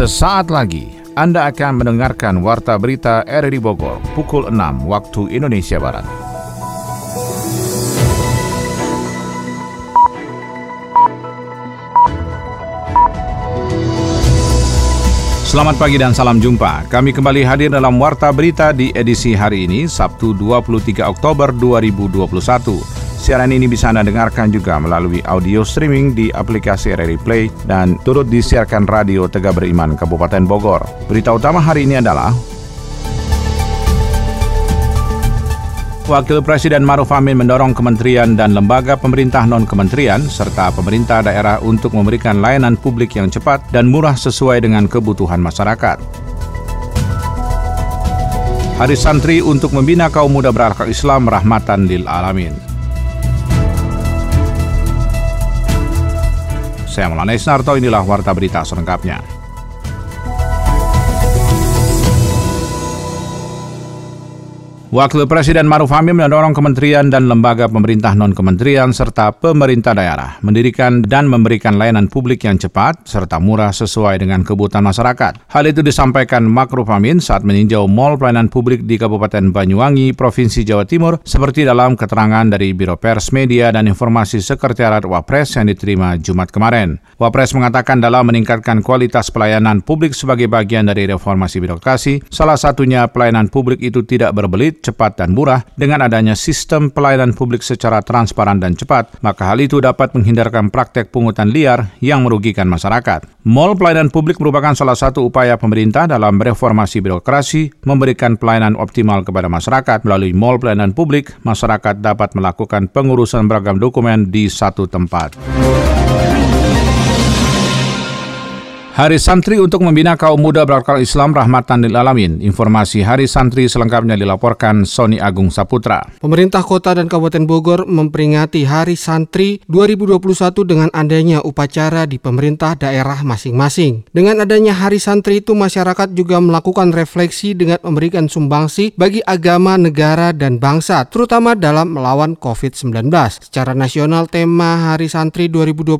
Sesaat lagi Anda akan mendengarkan Warta Berita RRI Bogor pukul 6 waktu Indonesia Barat. Selamat pagi dan salam jumpa. Kami kembali hadir dalam Warta Berita di edisi hari ini, Sabtu 23 Oktober 2021. Siaran ini bisa Anda dengarkan juga melalui audio streaming di aplikasi RRI Play dan turut disiarkan Radio Tegak Beriman Kabupaten Bogor. Berita utama hari ini adalah Wakil Presiden Maruf Amin mendorong kementerian dan lembaga pemerintah non-kementerian serta pemerintah daerah untuk memberikan layanan publik yang cepat dan murah sesuai dengan kebutuhan masyarakat. Hari Santri untuk membina kaum muda berakhlak Islam rahmatan lil alamin. Saya Maulana Isnarto, inilah Warta Berita selengkapnya. Wakil Presiden Maruf Amin mendorong kementerian dan lembaga pemerintah non-kementerian serta pemerintah daerah mendirikan dan memberikan layanan publik yang cepat serta murah sesuai dengan kebutuhan masyarakat. Hal itu disampaikan Maruf Amin saat meninjau mal pelayanan publik di Kabupaten Banyuwangi, Provinsi Jawa Timur, seperti dalam keterangan dari Biro Pers Media dan Informasi Sekretariat Wapres yang diterima Jumat kemarin. Wapres mengatakan dalam meningkatkan kualitas pelayanan publik sebagai bagian dari reformasi birokrasi, salah satunya pelayanan publik itu tidak berbelit cepat dan murah dengan adanya sistem pelayanan publik secara transparan dan cepat, maka hal itu dapat menghindarkan praktek pungutan liar yang merugikan masyarakat. Mall pelayanan publik merupakan salah satu upaya pemerintah dalam reformasi birokrasi, memberikan pelayanan optimal kepada masyarakat. Melalui mall pelayanan publik, masyarakat dapat melakukan pengurusan beragam dokumen di satu tempat. Hari Santri untuk membina kaum muda berakal Islam rahmatan lil alamin. Informasi Hari Santri selengkapnya dilaporkan Sony Agung Saputra. Pemerintah Kota dan Kabupaten Bogor memperingati Hari Santri 2021 dengan adanya upacara di pemerintah daerah masing-masing. Dengan adanya Hari Santri itu masyarakat juga melakukan refleksi dengan memberikan sumbangsi bagi agama, negara, dan bangsa, terutama dalam melawan COVID-19. Secara nasional tema Hari Santri 2021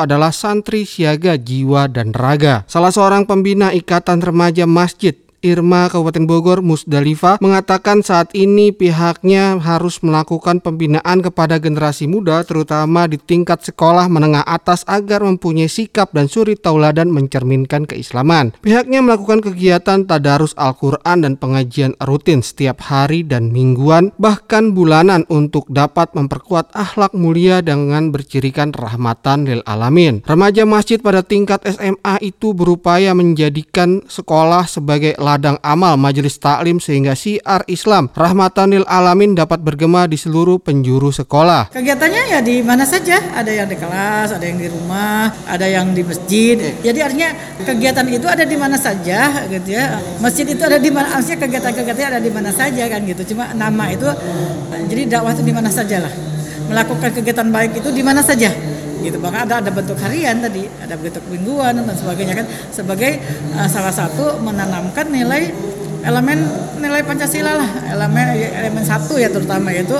adalah Santri Siaga Jiwa dan Raga olahraga. Salah seorang pembina Ikatan Remaja Masjid Irma Kabupaten Bogor Musdalifa mengatakan saat ini pihaknya harus melakukan pembinaan kepada generasi muda terutama di tingkat sekolah menengah atas agar mempunyai sikap dan suri tauladan mencerminkan keislaman. Pihaknya melakukan kegiatan tadarus Al-Quran dan pengajian rutin setiap hari dan mingguan bahkan bulanan untuk dapat memperkuat akhlak mulia dengan bercirikan rahmatan lil alamin. Remaja masjid pada tingkat SMA itu berupaya menjadikan sekolah sebagai ladang amal majelis taklim sehingga siar Islam rahmatanil alamin dapat bergema di seluruh penjuru sekolah. Kegiatannya ya di mana saja, ada yang di kelas, ada yang di rumah, ada yang di masjid. Jadi artinya kegiatan itu ada di mana saja gitu ya. Masjid itu ada di mana, artinya kegiatan-kegiatan ada di mana saja kan gitu. Cuma nama itu jadi dakwah itu di mana saja lah. Melakukan kegiatan baik itu di mana saja gitu. Bahkan ada ada bentuk harian tadi ada bentuk mingguan dan sebagainya kan sebagai uh, salah satu menanamkan nilai elemen nilai pancasila lah. Elemen elemen satu ya terutama yaitu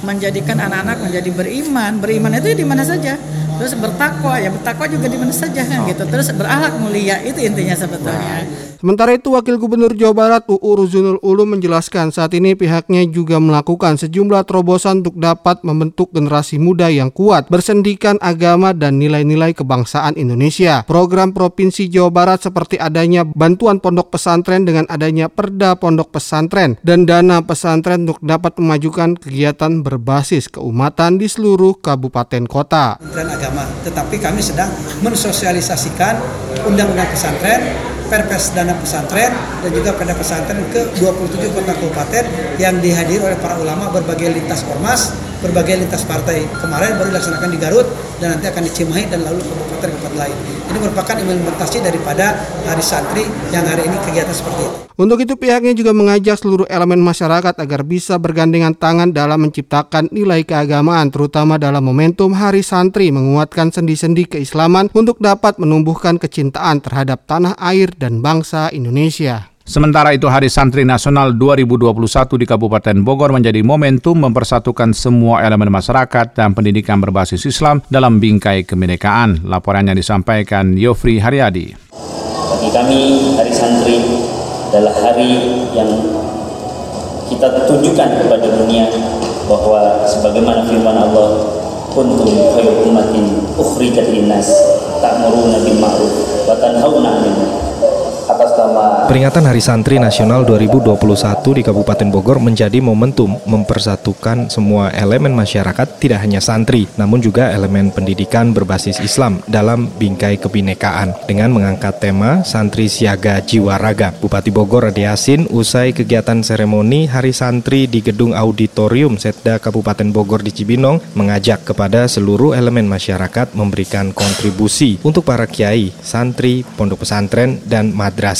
menjadikan anak-anak menjadi beriman. Beriman itu di mana saja. Terus bertakwa ya bertakwa juga di mana saja kan gitu. Terus berakhlak mulia itu intinya sebetulnya. Sementara itu Wakil Gubernur Jawa Barat UU Ruzunul Ulum menjelaskan saat ini pihaknya juga melakukan sejumlah terobosan untuk dapat membentuk generasi muda yang kuat bersendikan agama dan nilai-nilai kebangsaan Indonesia. Program Provinsi Jawa Barat seperti adanya bantuan pondok pesantren dengan adanya perda pondok pesantren dan dana pesantren untuk dapat memajukan kegiatan berbasis keumatan di seluruh kabupaten kota. Dan agama, tetapi kami sedang mensosialisasikan undang-undang pesantren perpres dana pesantren dan juga perda pesantren ke 27 kota kabupaten yang dihadiri oleh para ulama berbagai lintas ormas, berbagai lintas partai. Kemarin baru dilaksanakan di Garut dan nanti akan di Cimahi dan lalu ke kabupaten-kabupaten lain. Ini merupakan implementasi daripada Hari Santri yang hari ini kegiatan seperti itu. Untuk itu pihaknya juga mengajak seluruh elemen masyarakat agar bisa bergandengan tangan dalam menciptakan nilai keagamaan terutama dalam momentum Hari Santri menguatkan sendi-sendi keislaman untuk dapat menumbuhkan kecintaan terhadap tanah air dan bangsa Indonesia. Sementara itu Hari Santri Nasional 2021 di Kabupaten Bogor menjadi momentum mempersatukan semua elemen masyarakat dan pendidikan berbasis Islam dalam bingkai kebinekaan. Laporannya disampaikan Yofri Haryadi. Bagi Bagi kami hari santri adalah hari yang kita tunjukkan kepada dunia bahwa sebagaimana firman Allah kuntum khairu ummatin ukhrijat linnas ta'muruna bil ma'ruf wa tanhauna 'anil munkar atas nama Peringatan Hari Santri Nasional 2021 di Kabupaten Bogor menjadi momentum mempersatukan semua elemen masyarakat tidak hanya santri, namun juga elemen pendidikan berbasis Islam dalam bingkai kebinekaan dengan mengangkat tema Santri Siaga Jiwa Raga. Bupati Bogor Ade Yasin usai kegiatan seremoni Hari Santri di Gedung Auditorium Setda Kabupaten Bogor di Cibinong mengajak kepada seluruh elemen masyarakat memberikan kontribusi untuk para kiai, santri, pondok pesantren, dan madrasah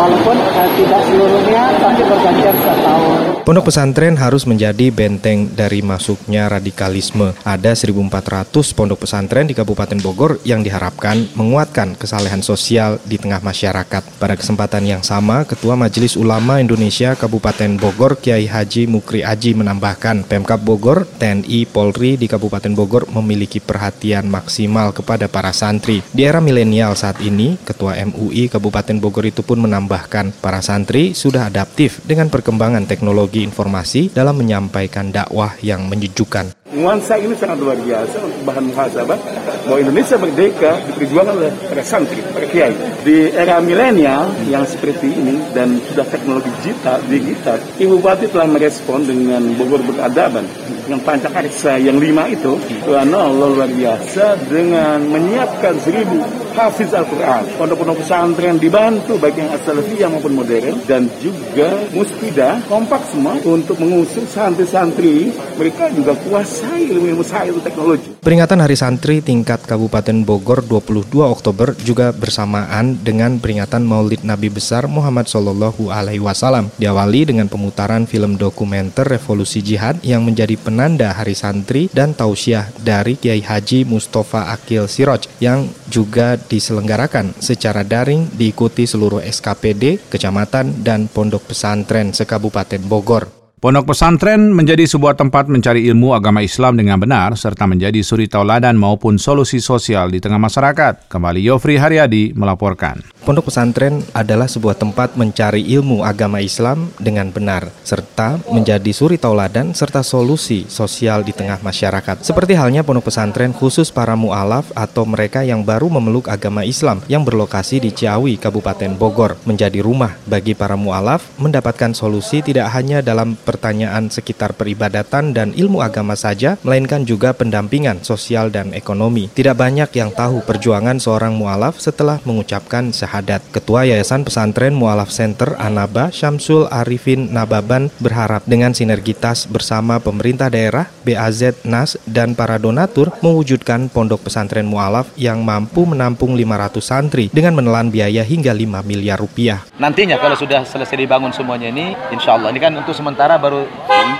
walaupun uh, tidak seluruhnya tapi bergantian setahun Pondok pesantren harus menjadi benteng dari masuknya radikalisme. Ada 1.400 pondok pesantren di Kabupaten Bogor yang diharapkan menguatkan kesalehan sosial di tengah masyarakat. Pada kesempatan yang sama, Ketua Majelis Ulama Indonesia Kabupaten Bogor Kiai Haji Mukri Aji menambahkan, Pemkap Bogor, TNI, Polri di Kabupaten Bogor memiliki perhatian maksimal kepada para santri. Di era milenial saat ini, Ketua MUI Kabupaten Bogor itu pun menambahkan, para santri sudah adaptif dengan perkembangan teknologi informasi dalam menyampaikan dakwah yang menyejukkan. Nuansa ini sangat luar biasa untuk bahan muhasabah bahwa Indonesia merdeka diperjuangkan oleh para santri, para kiai. Di era milenial yang seperti ini dan sudah teknologi digital, digital, Ibu Bupati telah merespon dengan Bogor beradaban dengan pancakarsa yang lima itu. Tuhan Allah luar biasa dengan menyiapkan seribu hafiz Al-Quran. Pondok-pondok pesantren dibantu baik yang as-salafiyah maupun modern dan juga muspidah kompak semua untuk mengusung santri-santri mereka juga kuasai ilmu-ilmu sains teknologi. Peringatan Hari Santri tingkat Kabupaten Bogor 22 Oktober juga bersamaan dengan peringatan Maulid Nabi besar Muhammad Shallallahu Alaihi Wasallam. Diawali dengan pemutaran film dokumenter Revolusi Jihad yang menjadi penanda Hari Santri dan tausiah dari Kiai Haji Mustafa Akil Siroj yang juga diselenggarakan secara daring diikuti seluruh SKPD, kecamatan, dan pondok pesantren sekabupaten Bogor. Pondok pesantren menjadi sebuah tempat mencari ilmu agama Islam dengan benar serta menjadi suri tauladan maupun solusi sosial di tengah masyarakat. Kembali Yofri Haryadi melaporkan. Pondok pesantren adalah sebuah tempat mencari ilmu agama Islam dengan benar serta menjadi suri tauladan serta solusi sosial di tengah masyarakat. Seperti halnya pondok pesantren khusus para mualaf atau mereka yang baru memeluk agama Islam yang berlokasi di Ciawi, Kabupaten Bogor, menjadi rumah bagi para mualaf mendapatkan solusi tidak hanya dalam pertanyaan sekitar peribadatan dan ilmu agama saja, melainkan juga pendampingan sosial dan ekonomi. Tidak banyak yang tahu perjuangan seorang mualaf setelah mengucapkan syahadat. Ketua Yayasan Pesantren Mualaf Center Anaba Syamsul Arifin Nababan berharap dengan sinergitas bersama pemerintah daerah, BAZ, NAS, dan para donatur mewujudkan pondok pesantren mualaf yang mampu menampung 500 santri dengan menelan biaya hingga 5 miliar rupiah. Nantinya kalau sudah selesai dibangun semuanya ini, insya Allah ini kan untuk sementara baru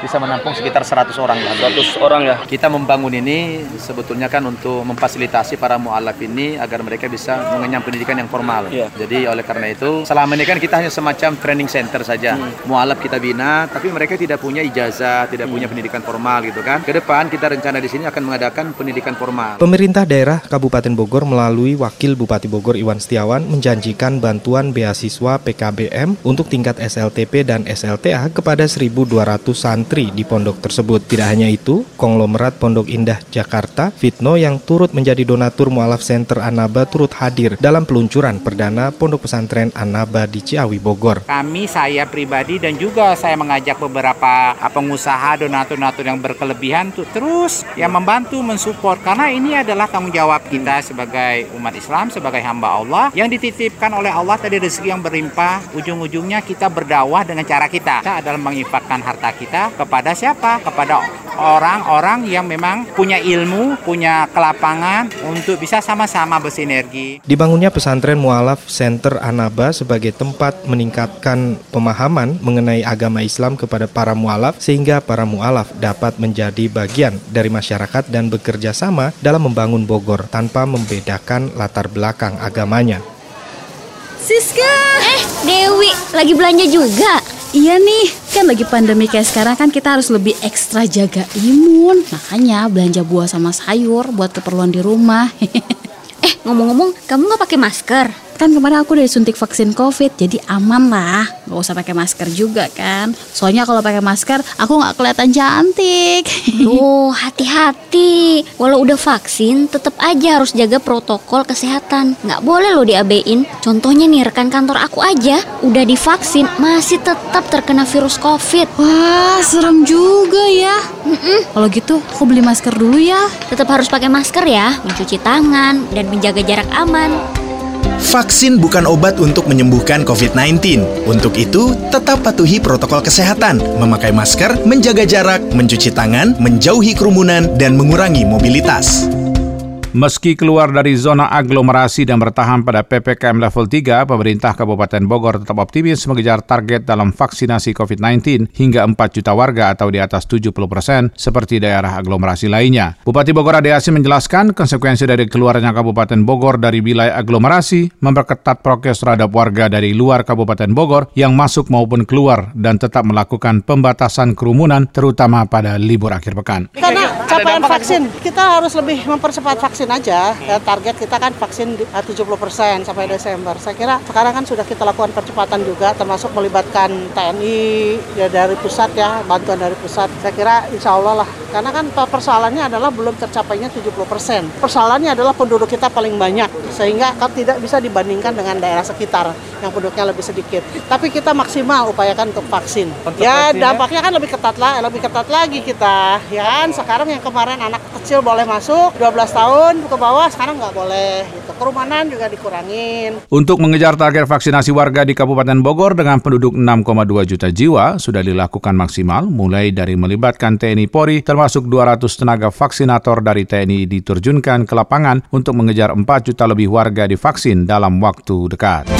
bisa menampung sekitar 100 orang. 100 orang ya. Kita membangun ini sebetulnya kan untuk memfasilitasi para mualaf ini agar mereka bisa mengenyam pendidikan yang formal. Iya. Jadi oleh karena itu selama ini kan kita hanya semacam training center saja. Mualaf kita bina, tapi mereka tidak punya ijazah, tidak punya pendidikan formal gitu kan. Ke depan kita rencana di sini akan mengadakan pendidikan formal. Pemerintah daerah Kabupaten Bogor melalui Wakil Bupati Bogor Iwan Setiawan menjanjikan bantuan beasiswa PKBM untuk tingkat SLTP dan SLTA kepada 1.200 santri di pondok tersebut. Tidak hanya itu, konglomerat Pondok Indah Jakarta, Fitno yang turut menjadi donatur mualaf center Anaba turut hadir dalam peluncuran perdana Pondok Pesantren Anaba di Ciawi Bogor. Kami, saya pribadi dan juga saya mengajak beberapa ah, pengusaha donatur-donatur yang berkelebihan untuk terus yang membantu mensupport karena ini adalah tanggung jawab kita sebagai umat Islam, sebagai hamba Allah yang dititipkan oleh Allah tadi rezeki yang berlimpah, ujung-ujungnya kita berdakwah dengan cara kita. Kita adalah menginfakkan menyerahkan harta kita kepada siapa? Kepada orang-orang yang memang punya ilmu, punya kelapangan untuk bisa sama-sama bersinergi. Dibangunnya pesantren Mualaf Center Anaba sebagai tempat meningkatkan pemahaman mengenai agama Islam kepada para mualaf sehingga para mualaf dapat menjadi bagian dari masyarakat dan bekerja sama dalam membangun Bogor tanpa membedakan latar belakang agamanya. Siska! Eh, Dewi, lagi belanja juga? Iya nih, kan lagi pandemi kayak sekarang kan kita harus lebih ekstra jaga imun. Makanya belanja buah sama sayur buat keperluan di rumah. eh, ngomong-ngomong, kamu nggak pakai masker? Kan kemarin aku udah disuntik vaksin COVID, jadi aman lah. Gak usah pakai masker juga kan. Soalnya kalau pakai masker, aku nggak kelihatan cantik. Oh, hati-hati. Walau udah vaksin, tetap aja harus jaga protokol kesehatan. Nggak boleh loh diabein. Contohnya nih, rekan kantor aku aja udah divaksin, masih tetap terkena virus COVID. Wah, serem juga ya. Kalau gitu, aku beli masker dulu ya. Tetap harus pakai masker ya, mencuci tangan, dan menjaga jarak aman. Vaksin bukan obat untuk menyembuhkan COVID-19. Untuk itu, tetap patuhi protokol kesehatan, memakai masker, menjaga jarak, mencuci tangan, menjauhi kerumunan, dan mengurangi mobilitas. Meski keluar dari zona aglomerasi dan bertahan pada PPKM level 3, pemerintah Kabupaten Bogor tetap optimis mengejar target dalam vaksinasi COVID-19 hingga 4 juta warga atau di atas 70 persen seperti daerah aglomerasi lainnya. Bupati Bogor Ade Asim menjelaskan konsekuensi dari keluarnya Kabupaten Bogor dari wilayah aglomerasi memperketat prokes terhadap warga dari luar Kabupaten Bogor yang masuk maupun keluar dan tetap melakukan pembatasan kerumunan terutama pada libur akhir pekan. Karena capaian vaksin, kita harus lebih mempercepat vaksin vaksin aja. Ya, target kita kan vaksin 70% sampai Desember. Saya kira sekarang kan sudah kita lakukan percepatan juga termasuk melibatkan TNI ya dari pusat ya, bantuan dari pusat. Saya kira insya Allah lah. Karena kan persoalannya adalah belum tercapainya 70%. Persoalannya adalah penduduk kita paling banyak sehingga kan tidak bisa dibandingkan dengan daerah sekitar yang penduduknya lebih sedikit. Tapi kita maksimal upayakan untuk vaksin. Untuk ya dampaknya kan lebih ketat lah, lebih ketat lagi kita. Ya kan sekarang yang kemarin anak kecil boleh masuk 12 tahun turun ke bawah sekarang nggak boleh gitu. Kerumunan juga dikurangin. Untuk mengejar target vaksinasi warga di Kabupaten Bogor dengan penduduk 6,2 juta jiwa sudah dilakukan maksimal mulai dari melibatkan TNI Polri termasuk 200 tenaga vaksinator dari TNI diturjunkan ke lapangan untuk mengejar 4 juta lebih warga divaksin dalam waktu dekat.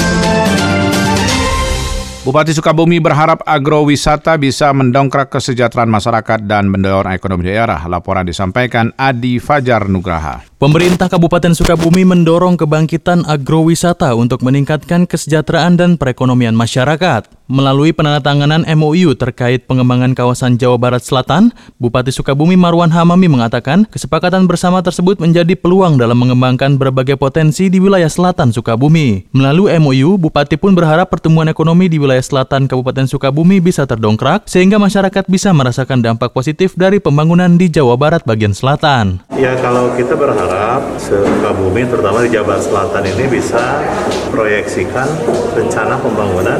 Bupati Sukabumi berharap agrowisata bisa mendongkrak kesejahteraan masyarakat dan mendorong ekonomi daerah. Laporan disampaikan Adi Fajar Nugraha. Pemerintah Kabupaten Sukabumi mendorong kebangkitan agrowisata untuk meningkatkan kesejahteraan dan perekonomian masyarakat. Melalui penandatanganan MOU terkait pengembangan kawasan Jawa Barat Selatan, Bupati Sukabumi Marwan Hamami mengatakan kesepakatan bersama tersebut menjadi peluang dalam mengembangkan berbagai potensi di wilayah selatan Sukabumi. Melalui MOU, Bupati pun berharap pertumbuhan ekonomi di wilayah selatan Kabupaten Sukabumi bisa terdongkrak sehingga masyarakat bisa merasakan dampak positif dari pembangunan di Jawa Barat bagian selatan. Ya kalau kita berharap Sukabumi terutama di Jawa Barat Selatan ini bisa proyeksikan rencana pembangunan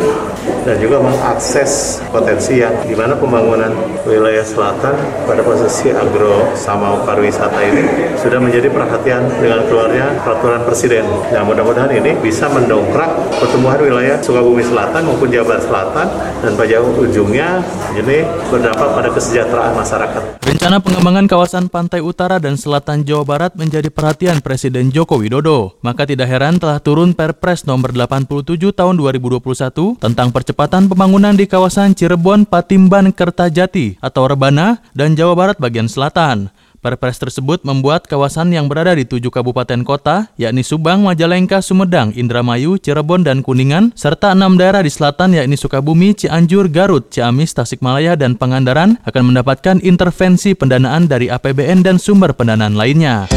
dan juga mengakses potensi yang di mana pembangunan wilayah selatan pada posisi agro sama pariwisata ini sudah menjadi perhatian dengan keluarnya peraturan presiden. Nah mudah-mudahan ini bisa mendongkrak pertumbuhan wilayah Sukabumi Selatan maupun Jawa Barat Selatan dan pada ujungnya ini berdampak pada kesejahteraan masyarakat. Rencana pengembangan kawasan pantai utara dan selatan Jawa Barat menjadi perhatian Presiden Joko Widodo. Maka tidak heran telah turun Perpres nomor 87 tahun 2021 tentang percepatan pembangunan di kawasan Cirebon, Patimban, Kertajati atau Rebana dan Jawa Barat bagian selatan. Perpres tersebut membuat kawasan yang berada di tujuh kabupaten kota, yakni Subang, Majalengka, Sumedang, Indramayu, Cirebon, dan Kuningan, serta enam daerah di selatan yakni Sukabumi, Cianjur, Garut, Ciamis, Tasikmalaya, dan Pangandaran akan mendapatkan intervensi pendanaan dari APBN dan sumber pendanaan lainnya.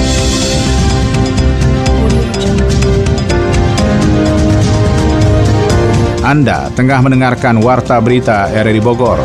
Anda tengah mendengarkan Warta Berita RRI Bogor.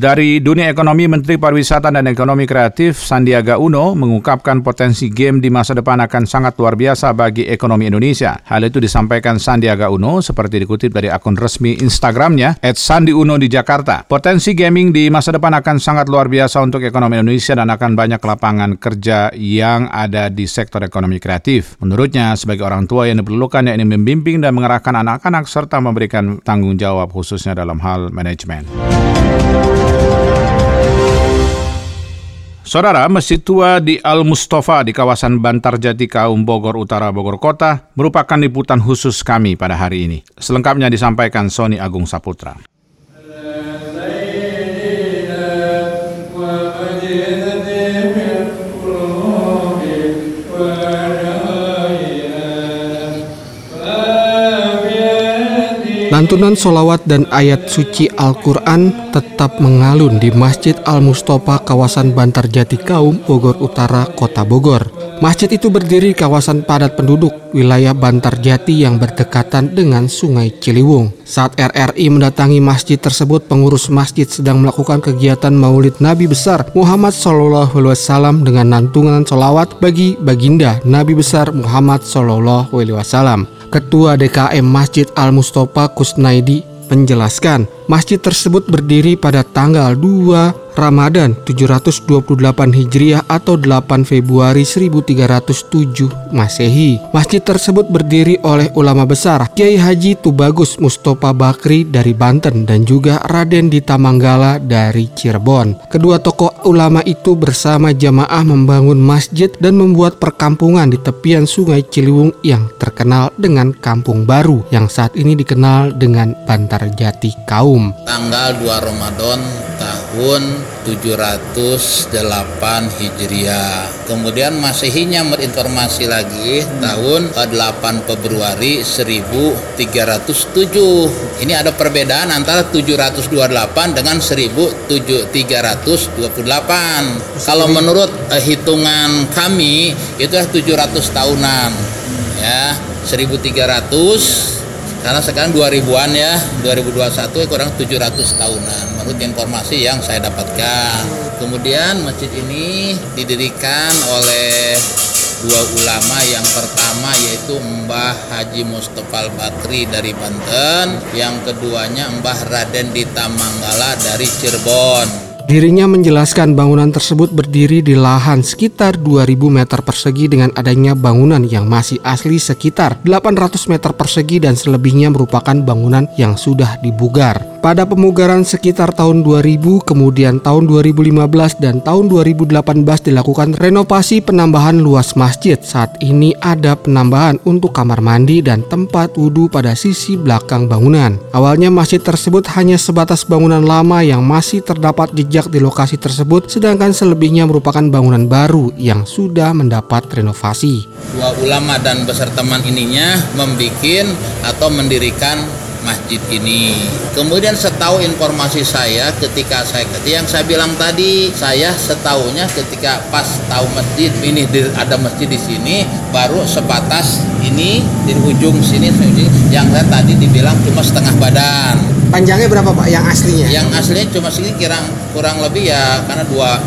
Dari dunia ekonomi, Menteri Pariwisata dan Ekonomi Kreatif Sandiaga Uno mengungkapkan potensi game di masa depan akan sangat luar biasa bagi ekonomi Indonesia. Hal itu disampaikan Sandiaga Uno seperti dikutip dari akun resmi Instagramnya @sandiuno di Jakarta. Potensi gaming di masa depan akan sangat luar biasa untuk ekonomi Indonesia dan akan banyak lapangan kerja yang ada di sektor ekonomi kreatif. Menurutnya, sebagai orang tua yang diperlukan yakni membimbing dan mengerahkan anak-anak serta memberikan tanggung jawab khususnya dalam hal manajemen. Saudara, Masjid Tua di Al Mustafa di kawasan Bantar Jati Kaum Bogor Utara Bogor Kota merupakan liputan khusus kami pada hari ini. Selengkapnya disampaikan Sony Agung Saputra. Lantunan solawat dan ayat suci Al-Quran tetap mengalun di Masjid Al-Mustafa kawasan Bantar Jati Kaum, Bogor Utara, Kota Bogor. Masjid itu berdiri di kawasan padat penduduk, wilayah Bantar Jati yang berdekatan dengan Sungai Ciliwung. Saat RRI mendatangi masjid tersebut, pengurus masjid sedang melakukan kegiatan maulid Nabi besar Muhammad Sallallahu Alaihi Wasallam dengan lantunan solawat bagi baginda Nabi besar Muhammad Sallallahu Alaihi Wasallam. Ketua DKM Masjid Al-Mustafa Kusnaidi menjelaskan, masjid tersebut berdiri pada tanggal 2 Ramadan 728 Hijriah atau 8 Februari 1307 Masehi. Masjid tersebut berdiri oleh ulama besar Kiai Haji Tubagus Mustafa Bakri dari Banten dan juga Raden Dita Manggala dari Cirebon. Kedua tokoh ulama itu bersama jamaah membangun masjid dan membuat perkampungan di tepian Sungai Ciliwung yang terkenal dengan Kampung Baru yang saat ini dikenal dengan Bantar Jati Kaum. Tanggal 2 Ramadan tahun 708 Hijriah. Kemudian Masehinya berinformasi lagi tahun 8 Februari 1307. Ini ada perbedaan antara 728 dengan 1328. Kalau menurut uh, hitungan kami itu 700 tahunan. Ya, 1300 karena sekarang 2000-an ya 2021 kurang 700 tahunan. Menurut informasi yang saya dapatkan. Kemudian masjid ini didirikan oleh dua ulama. Yang pertama yaitu Mbah Haji Mustafa Bakri dari Banten. Yang keduanya Mbah Raden Dita Manggala dari Cirebon Dirinya menjelaskan bangunan tersebut berdiri di lahan sekitar 2000 meter persegi dengan adanya bangunan yang masih asli sekitar 800 meter persegi dan selebihnya merupakan bangunan yang sudah dibugar. Pada pemugaran sekitar tahun 2000, kemudian tahun 2015 dan tahun 2018 dilakukan renovasi penambahan luas masjid. Saat ini ada penambahan untuk kamar mandi dan tempat wudhu pada sisi belakang bangunan. Awalnya masjid tersebut hanya sebatas bangunan lama yang masih terdapat jejak di lokasi tersebut, sedangkan selebihnya merupakan bangunan baru yang sudah mendapat renovasi. Dua ulama dan beserta teman ininya membuat atau mendirikan masjid ini. Kemudian setahu informasi saya ketika saya ketika yang saya bilang tadi, saya setahunya ketika pas tahu masjid ini ada masjid di sini baru sebatas ini di ujung sini yang saya tadi dibilang cuma setengah badan. Panjangnya berapa Pak yang aslinya? Yang aslinya cuma segini kurang kurang lebih ya karena dua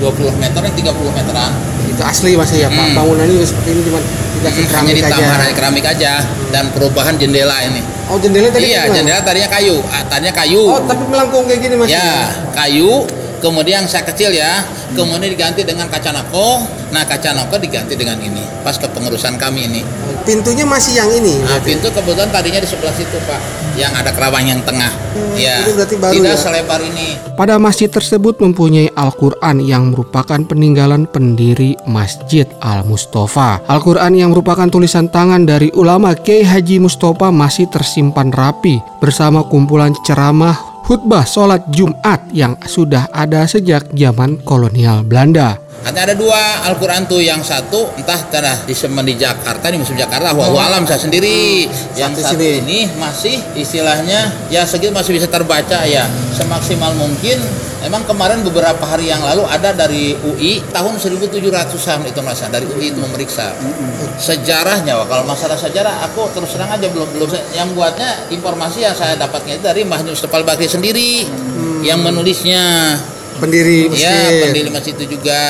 20 meter dan 30 meteran. Itu asli masih ya Pak. Hmm. Bangunan ini seperti ini cuma dikasih hmm, keramik hanya aja. keramik aja dan perubahan jendela ini. Oh jendela tadi? Iya jendela tadinya kayu, ah, tadinya kayu. Oh tapi melengkung kayak gini masih? Ya kayu kemudian saya kecil ya. Kemudian diganti dengan kaca nako. Nah kaca nako diganti dengan ini. Pas kepengurusan kami ini. Pintunya masih yang ini nah pintu kebetulan tadinya di sebelah situ pak. Yang ada kerawang yang tengah. Hmm, ya. itu berarti baru tidak ya? selebar ini. Pada masjid tersebut mempunyai Al-Quran yang merupakan peninggalan pendiri Masjid Al-Mustafa. Al-Quran yang merupakan tulisan tangan dari ulama Kiai Haji Mustafa masih tersimpan rapi bersama kumpulan ceramah khutbah sholat Jumat yang sudah ada sejak zaman kolonial Belanda. Artinya ada dua Al-Quran tuh yang satu entah tanah di Semen di Jakarta di musim Jakarta Oh. wa alam saya sendiri. Yang Satu satu sini. ini masih istilahnya ya segitu masih bisa terbaca ya. Semaksimal mungkin Emang kemarin beberapa hari yang lalu ada dari UI tahun 1700-an itu masa dari UI itu memeriksa. Sejarahnya Wah, kalau masalah sejarah aku terus terang aja belum belum yang buatnya informasi yang saya dapatnya itu dari Mahdi Mustafa Al-Bakri sendiri yang menulisnya pendiri Ya, masjid. pendiri masjid itu juga.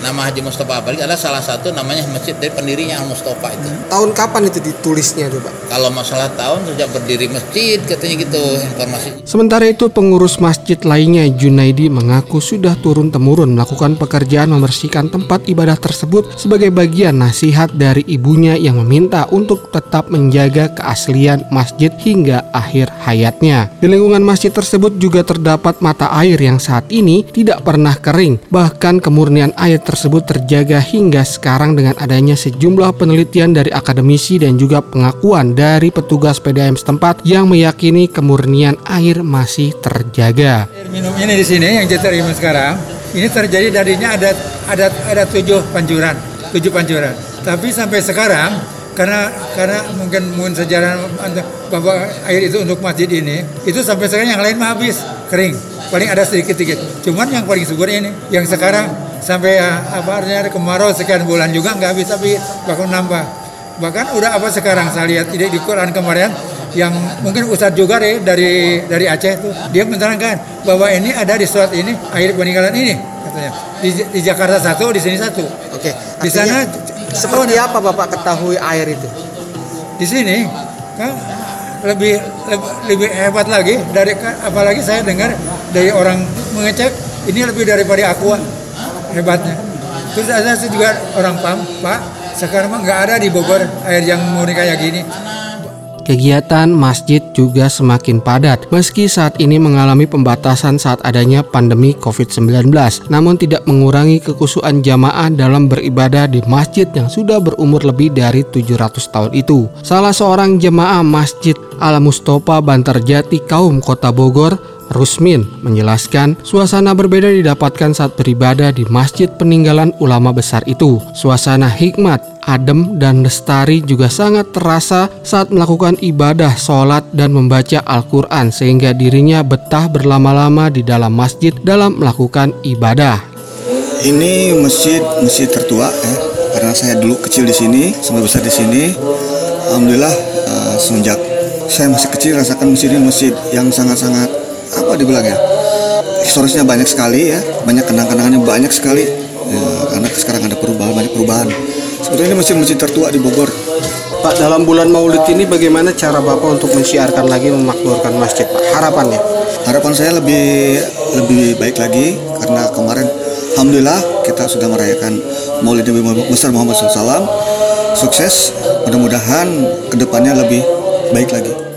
Nama Haji Mustafa Apalagi adalah salah satu namanya masjid dari pendirinya Al Mustafa itu. Tahun kapan itu ditulisnya tuh Pak? Kalau masalah tahun sejak berdiri masjid katanya gitu informasi. Sementara itu pengurus masjid lainnya Junaidi mengaku sudah turun-temurun melakukan pekerjaan membersihkan tempat ibadah tersebut sebagai bagian nasihat dari ibunya yang meminta untuk tetap menjaga keaslian masjid hingga akhir hayatnya. Di lingkungan masjid tersebut juga terdapat mata air yang saat ini tidak pernah kering. Bahkan kemurnian air tersebut terjaga hingga sekarang dengan adanya sejumlah penelitian dari akademisi dan juga pengakuan dari petugas PDAM setempat yang meyakini kemurnian air masih terjaga. minum ini di sini yang kita terima sekarang ini terjadi darinya ada ada ada tujuh pancuran tujuh pancuran tapi sampai sekarang karena karena mungkin mungkin sejarah bahwa air itu untuk masjid ini itu sampai sekarang yang lain mah habis. Kering. Paling ada sedikit sedikit cuman yang paling subur ini yang sekarang sampai ah, apa artinya kemarau sekian bulan juga nggak habis tapi bahkan nambah. Bahkan udah apa sekarang saya lihat di, di Quran kemarin yang mungkin Ustadz juga deh dari dari Aceh tuh dia menerangkan bahwa ini ada di surat ini air peninggalan ini katanya. Di, di Jakarta satu di sini satu. Oke. di sana seperti apa Bapak ketahui air itu? di sini kan lebih lebih, lebih hebat lagi dari apalagi saya dengar dari orang mengecek ini lebih daripada aqua hebatnya terus ada juga orang pam pak sekarang mah nggak ada di Bogor air yang murni kayak gini Kegiatan masjid juga semakin padat meski saat ini mengalami pembatasan saat adanya pandemi COVID-19 namun tidak mengurangi kekusuhan jamaah dalam beribadah di masjid yang sudah berumur lebih dari 700 tahun itu. Salah seorang jemaah Masjid Al Mustofa Bantarjati Kaum Kota Bogor Rusmin menjelaskan suasana berbeda didapatkan saat beribadah di masjid peninggalan ulama besar itu. Suasana hikmat, adem, dan lestari juga sangat terasa saat melakukan ibadah, sholat, dan membaca Al-Quran sehingga dirinya betah berlama-lama di dalam masjid dalam melakukan ibadah. Ini masjid masjid tertua ya, karena saya dulu kecil di sini, sampai besar di sini. Alhamdulillah eh, semenjak saya masih kecil rasakan masjid ini masjid yang sangat-sangat apa dibilang ya? Historisnya banyak sekali ya. Banyak kenang-kenangannya banyak sekali. Ya, karena sekarang ada perubahan banyak perubahan. Sebetulnya ini masjid-masjid tertua di Bogor. Pak, dalam bulan Maulid ini bagaimana cara Bapak untuk mensiarkan lagi memakmurkan masjid, Pak? Harapannya? harapan saya lebih lebih baik lagi karena kemarin alhamdulillah kita sudah merayakan Maulid Nabi besar Muhammad SAW sukses. Mudah-mudahan ke depannya lebih baik lagi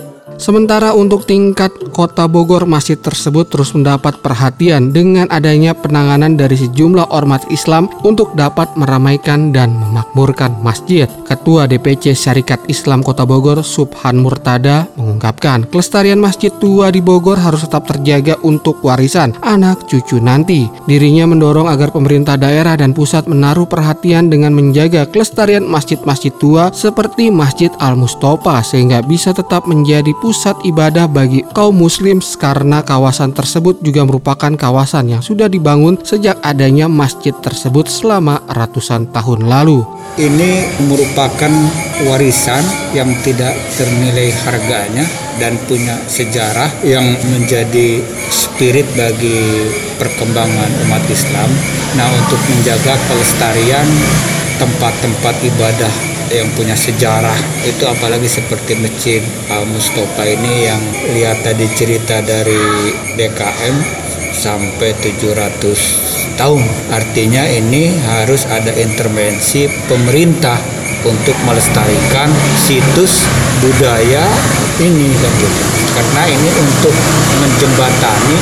Sementara untuk tingkat kota Bogor masjid tersebut terus mendapat perhatian dengan adanya penanganan dari sejumlah ormas Islam untuk dapat meramaikan dan memakmurkan masjid. Ketua DPC Syarikat Islam Kota Bogor Subhan Murtada mengungkapkan kelestarian masjid tua di Bogor harus tetap terjaga untuk warisan anak cucu nanti. Dirinya mendorong agar pemerintah daerah dan pusat menaruh perhatian dengan menjaga kelestarian masjid-masjid tua seperti Masjid Al Mustofa sehingga bisa tetap menjadi pusat ibadah bagi kaum muslim karena kawasan tersebut juga merupakan kawasan yang sudah dibangun sejak adanya masjid tersebut selama ratusan tahun lalu. Ini merupakan warisan yang tidak ternilai harganya dan punya sejarah yang menjadi spirit bagi perkembangan umat Islam. Nah, untuk menjaga kelestarian tempat-tempat ibadah yang punya sejarah. Itu apalagi seperti masjid Al Mustofa ini yang lihat tadi cerita dari DKM sampai 700 tahun. Artinya ini harus ada intervensi pemerintah untuk melestarikan situs budaya ini karena ini untuk menjembatani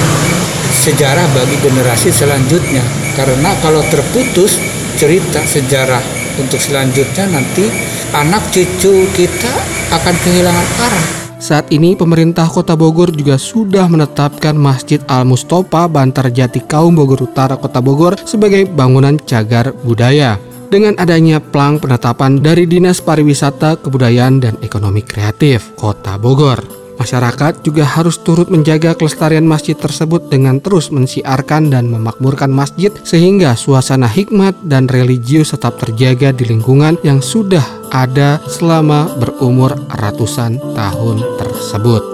sejarah bagi generasi selanjutnya. Karena kalau terputus cerita sejarah untuk selanjutnya nanti anak cucu kita akan kehilangan arah. Saat ini pemerintah Kota Bogor juga sudah menetapkan Masjid Al Mustofa Bantar Jati Kaum Bogor Utara Kota Bogor sebagai bangunan cagar budaya dengan adanya plang penetapan dari Dinas Pariwisata, Kebudayaan, dan Ekonomi Kreatif Kota Bogor. Masyarakat juga harus turut menjaga kelestarian masjid tersebut dengan terus mensiarkan dan memakmurkan masjid sehingga suasana hikmat dan religius tetap terjaga di lingkungan yang sudah ada selama berumur ratusan tahun tersebut.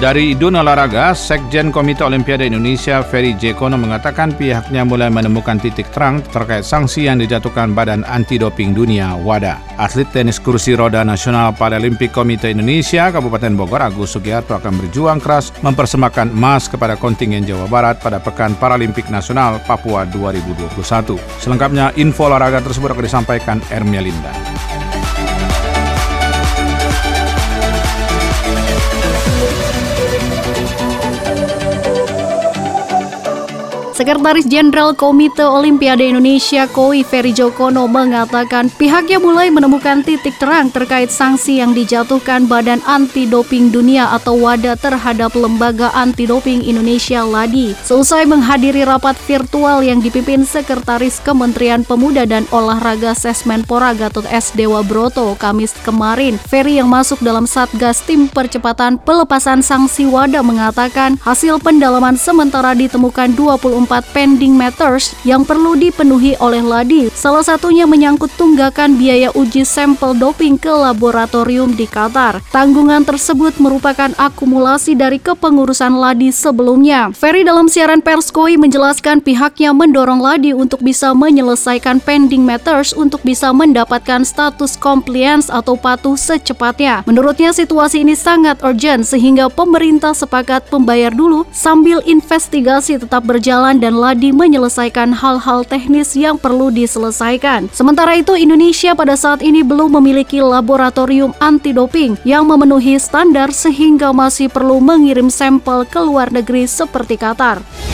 Dari dunia olahraga, Sekjen Komite Olimpiade Indonesia Ferry Jekono mengatakan pihaknya mulai menemukan titik terang terkait sanksi yang dijatuhkan Badan Anti Doping Dunia WADA. Atlet tenis kursi roda nasional Paralimpik Komite Indonesia Kabupaten Bogor Agus Sugiharto akan berjuang keras mempersembahkan emas kepada kontingen Jawa Barat pada Pekan Paralimpik Nasional Papua 2021. Selengkapnya info olahraga tersebut akan disampaikan Ermelinda. Sekretaris Jenderal Komite Olimpiade Indonesia Koi Ferry Jokono mengatakan pihaknya mulai menemukan titik terang terkait sanksi yang dijatuhkan Badan Anti Doping Dunia atau WADA terhadap Lembaga Anti Doping Indonesia LADI. Selesai menghadiri rapat virtual yang dipimpin Sekretaris Kementerian Pemuda dan Olahraga Sesmenpora Gatot S. Dewa Broto Kamis kemarin, Ferry yang masuk dalam Satgas Tim Percepatan Pelepasan Sanksi WADA mengatakan hasil pendalaman sementara ditemukan 24 pending matters yang perlu dipenuhi oleh Ladi. Salah satunya menyangkut tunggakan biaya uji sampel doping ke laboratorium di Qatar. Tanggungan tersebut merupakan akumulasi dari kepengurusan Ladi sebelumnya. Ferry dalam siaran pers Koi menjelaskan pihaknya mendorong Ladi untuk bisa menyelesaikan pending matters untuk bisa mendapatkan status compliance atau patuh secepatnya. Menurutnya situasi ini sangat urgent sehingga pemerintah sepakat membayar dulu sambil investigasi tetap berjalan dan Ladi menyelesaikan hal-hal teknis yang perlu diselesaikan. Sementara itu, Indonesia pada saat ini belum memiliki laboratorium anti doping yang memenuhi standar sehingga masih perlu mengirim sampel ke luar negeri seperti Qatar.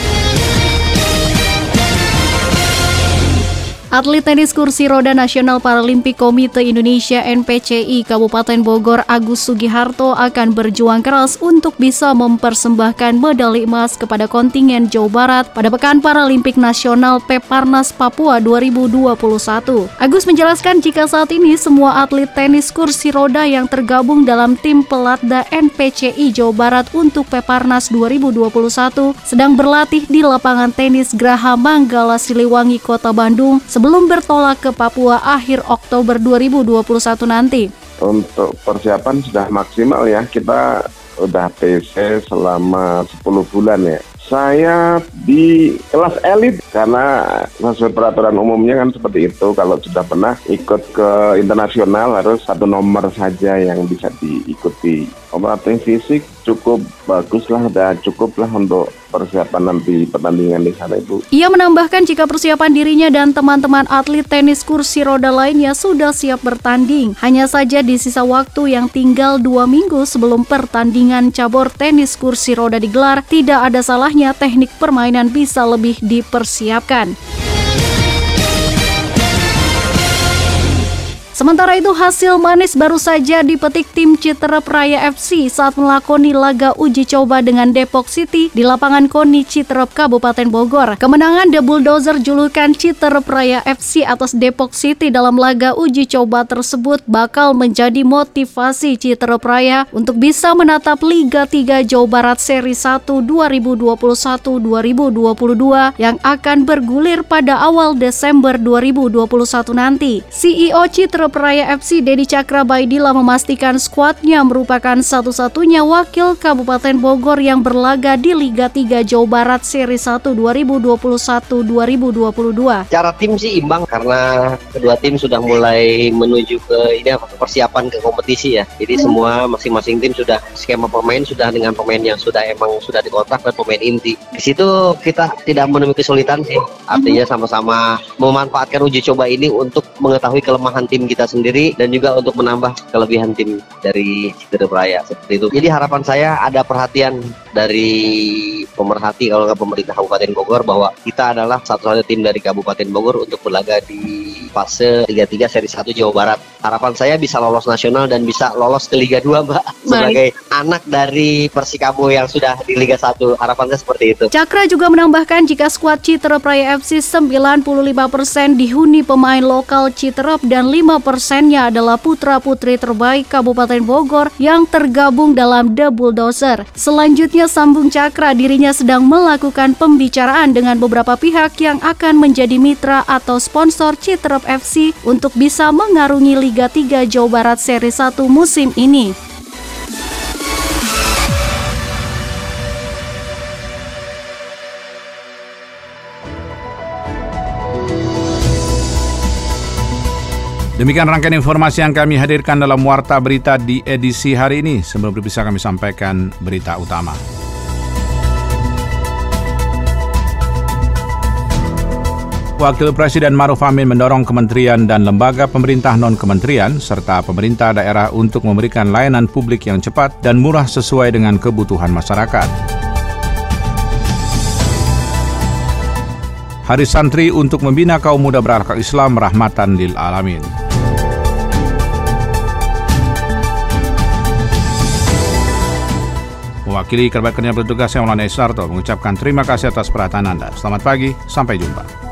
Atlet tenis kursi roda nasional Paralimpik Komite Indonesia NPCI Kabupaten Bogor Agus Sugiharto akan berjuang keras untuk bisa mempersembahkan medali emas kepada kontingen Jawa Barat pada Pekan Paralimpik Nasional Peparnas Papua 2021. Agus menjelaskan jika saat ini semua atlet tenis kursi roda yang tergabung dalam tim pelatda NPCI Jawa Barat untuk Peparnas 2021 sedang berlatih di lapangan tenis Graha Manggala Siliwangi Kota Bandung sebelum bertolak ke Papua akhir Oktober 2021 nanti. Untuk persiapan sudah maksimal ya, kita udah PC selama 10 bulan ya. Saya di kelas elit karena sesuai peraturan umumnya kan seperti itu. Kalau sudah pernah ikut ke internasional harus satu nomor saja yang bisa diikuti. Operating fisik cukup bagus lah, dan cukup lah untuk persiapan nanti pertandingan di sana itu. Ia menambahkan jika persiapan dirinya dan teman-teman atlet tenis kursi roda lainnya sudah siap bertanding. Hanya saja di sisa waktu yang tinggal dua minggu sebelum pertandingan cabur tenis kursi roda digelar, tidak ada salahnya teknik permainan bisa lebih dipersiapkan. Sementara itu hasil manis baru saja dipetik tim Citra Praya FC saat melakoni laga uji coba dengan Depok City di lapangan Koni Citerep Kabupaten Bogor. Kemenangan The Bulldozer julukan Citra Praya FC atas Depok City dalam laga uji coba tersebut bakal menjadi motivasi Citra Praya untuk bisa menatap Liga 3 Jawa Barat Seri 1 2021-2022 yang akan bergulir pada awal Desember 2021 nanti. CEO Peraya FC Dedi Cakra Baidila memastikan skuadnya merupakan satu-satunya wakil Kabupaten Bogor yang berlaga di Liga 3 Jawa Barat Seri 1 2021-2022. Cara tim sih imbang karena kedua tim sudah mulai menuju ke ini persiapan ke kompetisi ya. Jadi hmm. semua masing-masing tim sudah skema pemain sudah dengan pemain yang sudah emang sudah dikontrak dan pemain inti. Di situ kita tidak menemui kesulitan sih. Artinya hmm. sama-sama memanfaatkan uji coba ini untuk mengetahui kelemahan tim kita kita sendiri dan juga untuk menambah kelebihan tim dari Citra Raya seperti itu. Jadi harapan saya ada perhatian dari pemerhati kalau nggak pemerintah Kabupaten Bogor bahwa kita adalah satu-satunya tim dari Kabupaten Bogor untuk berlaga di fase Liga 3 seri 1 Jawa Barat. Harapan saya bisa lolos nasional dan bisa lolos ke Liga 2 Mbak sebagai anak dari Persikabo yang sudah di Liga 1. Harapan saya seperti itu. Cakra juga menambahkan jika skuad Citerep Raya FC 95% dihuni pemain lokal Citerep dan 5 persennya adalah putra-putri terbaik Kabupaten Bogor yang tergabung dalam The Bulldozer. Selanjutnya sambung Cakra dirinya sedang melakukan pembicaraan dengan beberapa pihak yang akan menjadi mitra atau sponsor Citerep FC untuk bisa mengarungi Liga 3 Jawa Barat Seri 1 musim ini. Demikian rangkaian informasi yang kami hadirkan dalam Warta Berita di edisi hari ini. Sebelum berpisah kami sampaikan berita utama. Wakil Presiden Maruf Amin mendorong kementerian dan lembaga pemerintah non-kementerian serta pemerintah daerah untuk memberikan layanan publik yang cepat dan murah sesuai dengan kebutuhan masyarakat. Hari Santri untuk membina kaum muda berakhlak Islam rahmatan lil alamin. Mewakili kerabat kerja bertugas yang Maulana Isarto mengucapkan terima kasih atas perhatian Anda. Selamat pagi, sampai jumpa.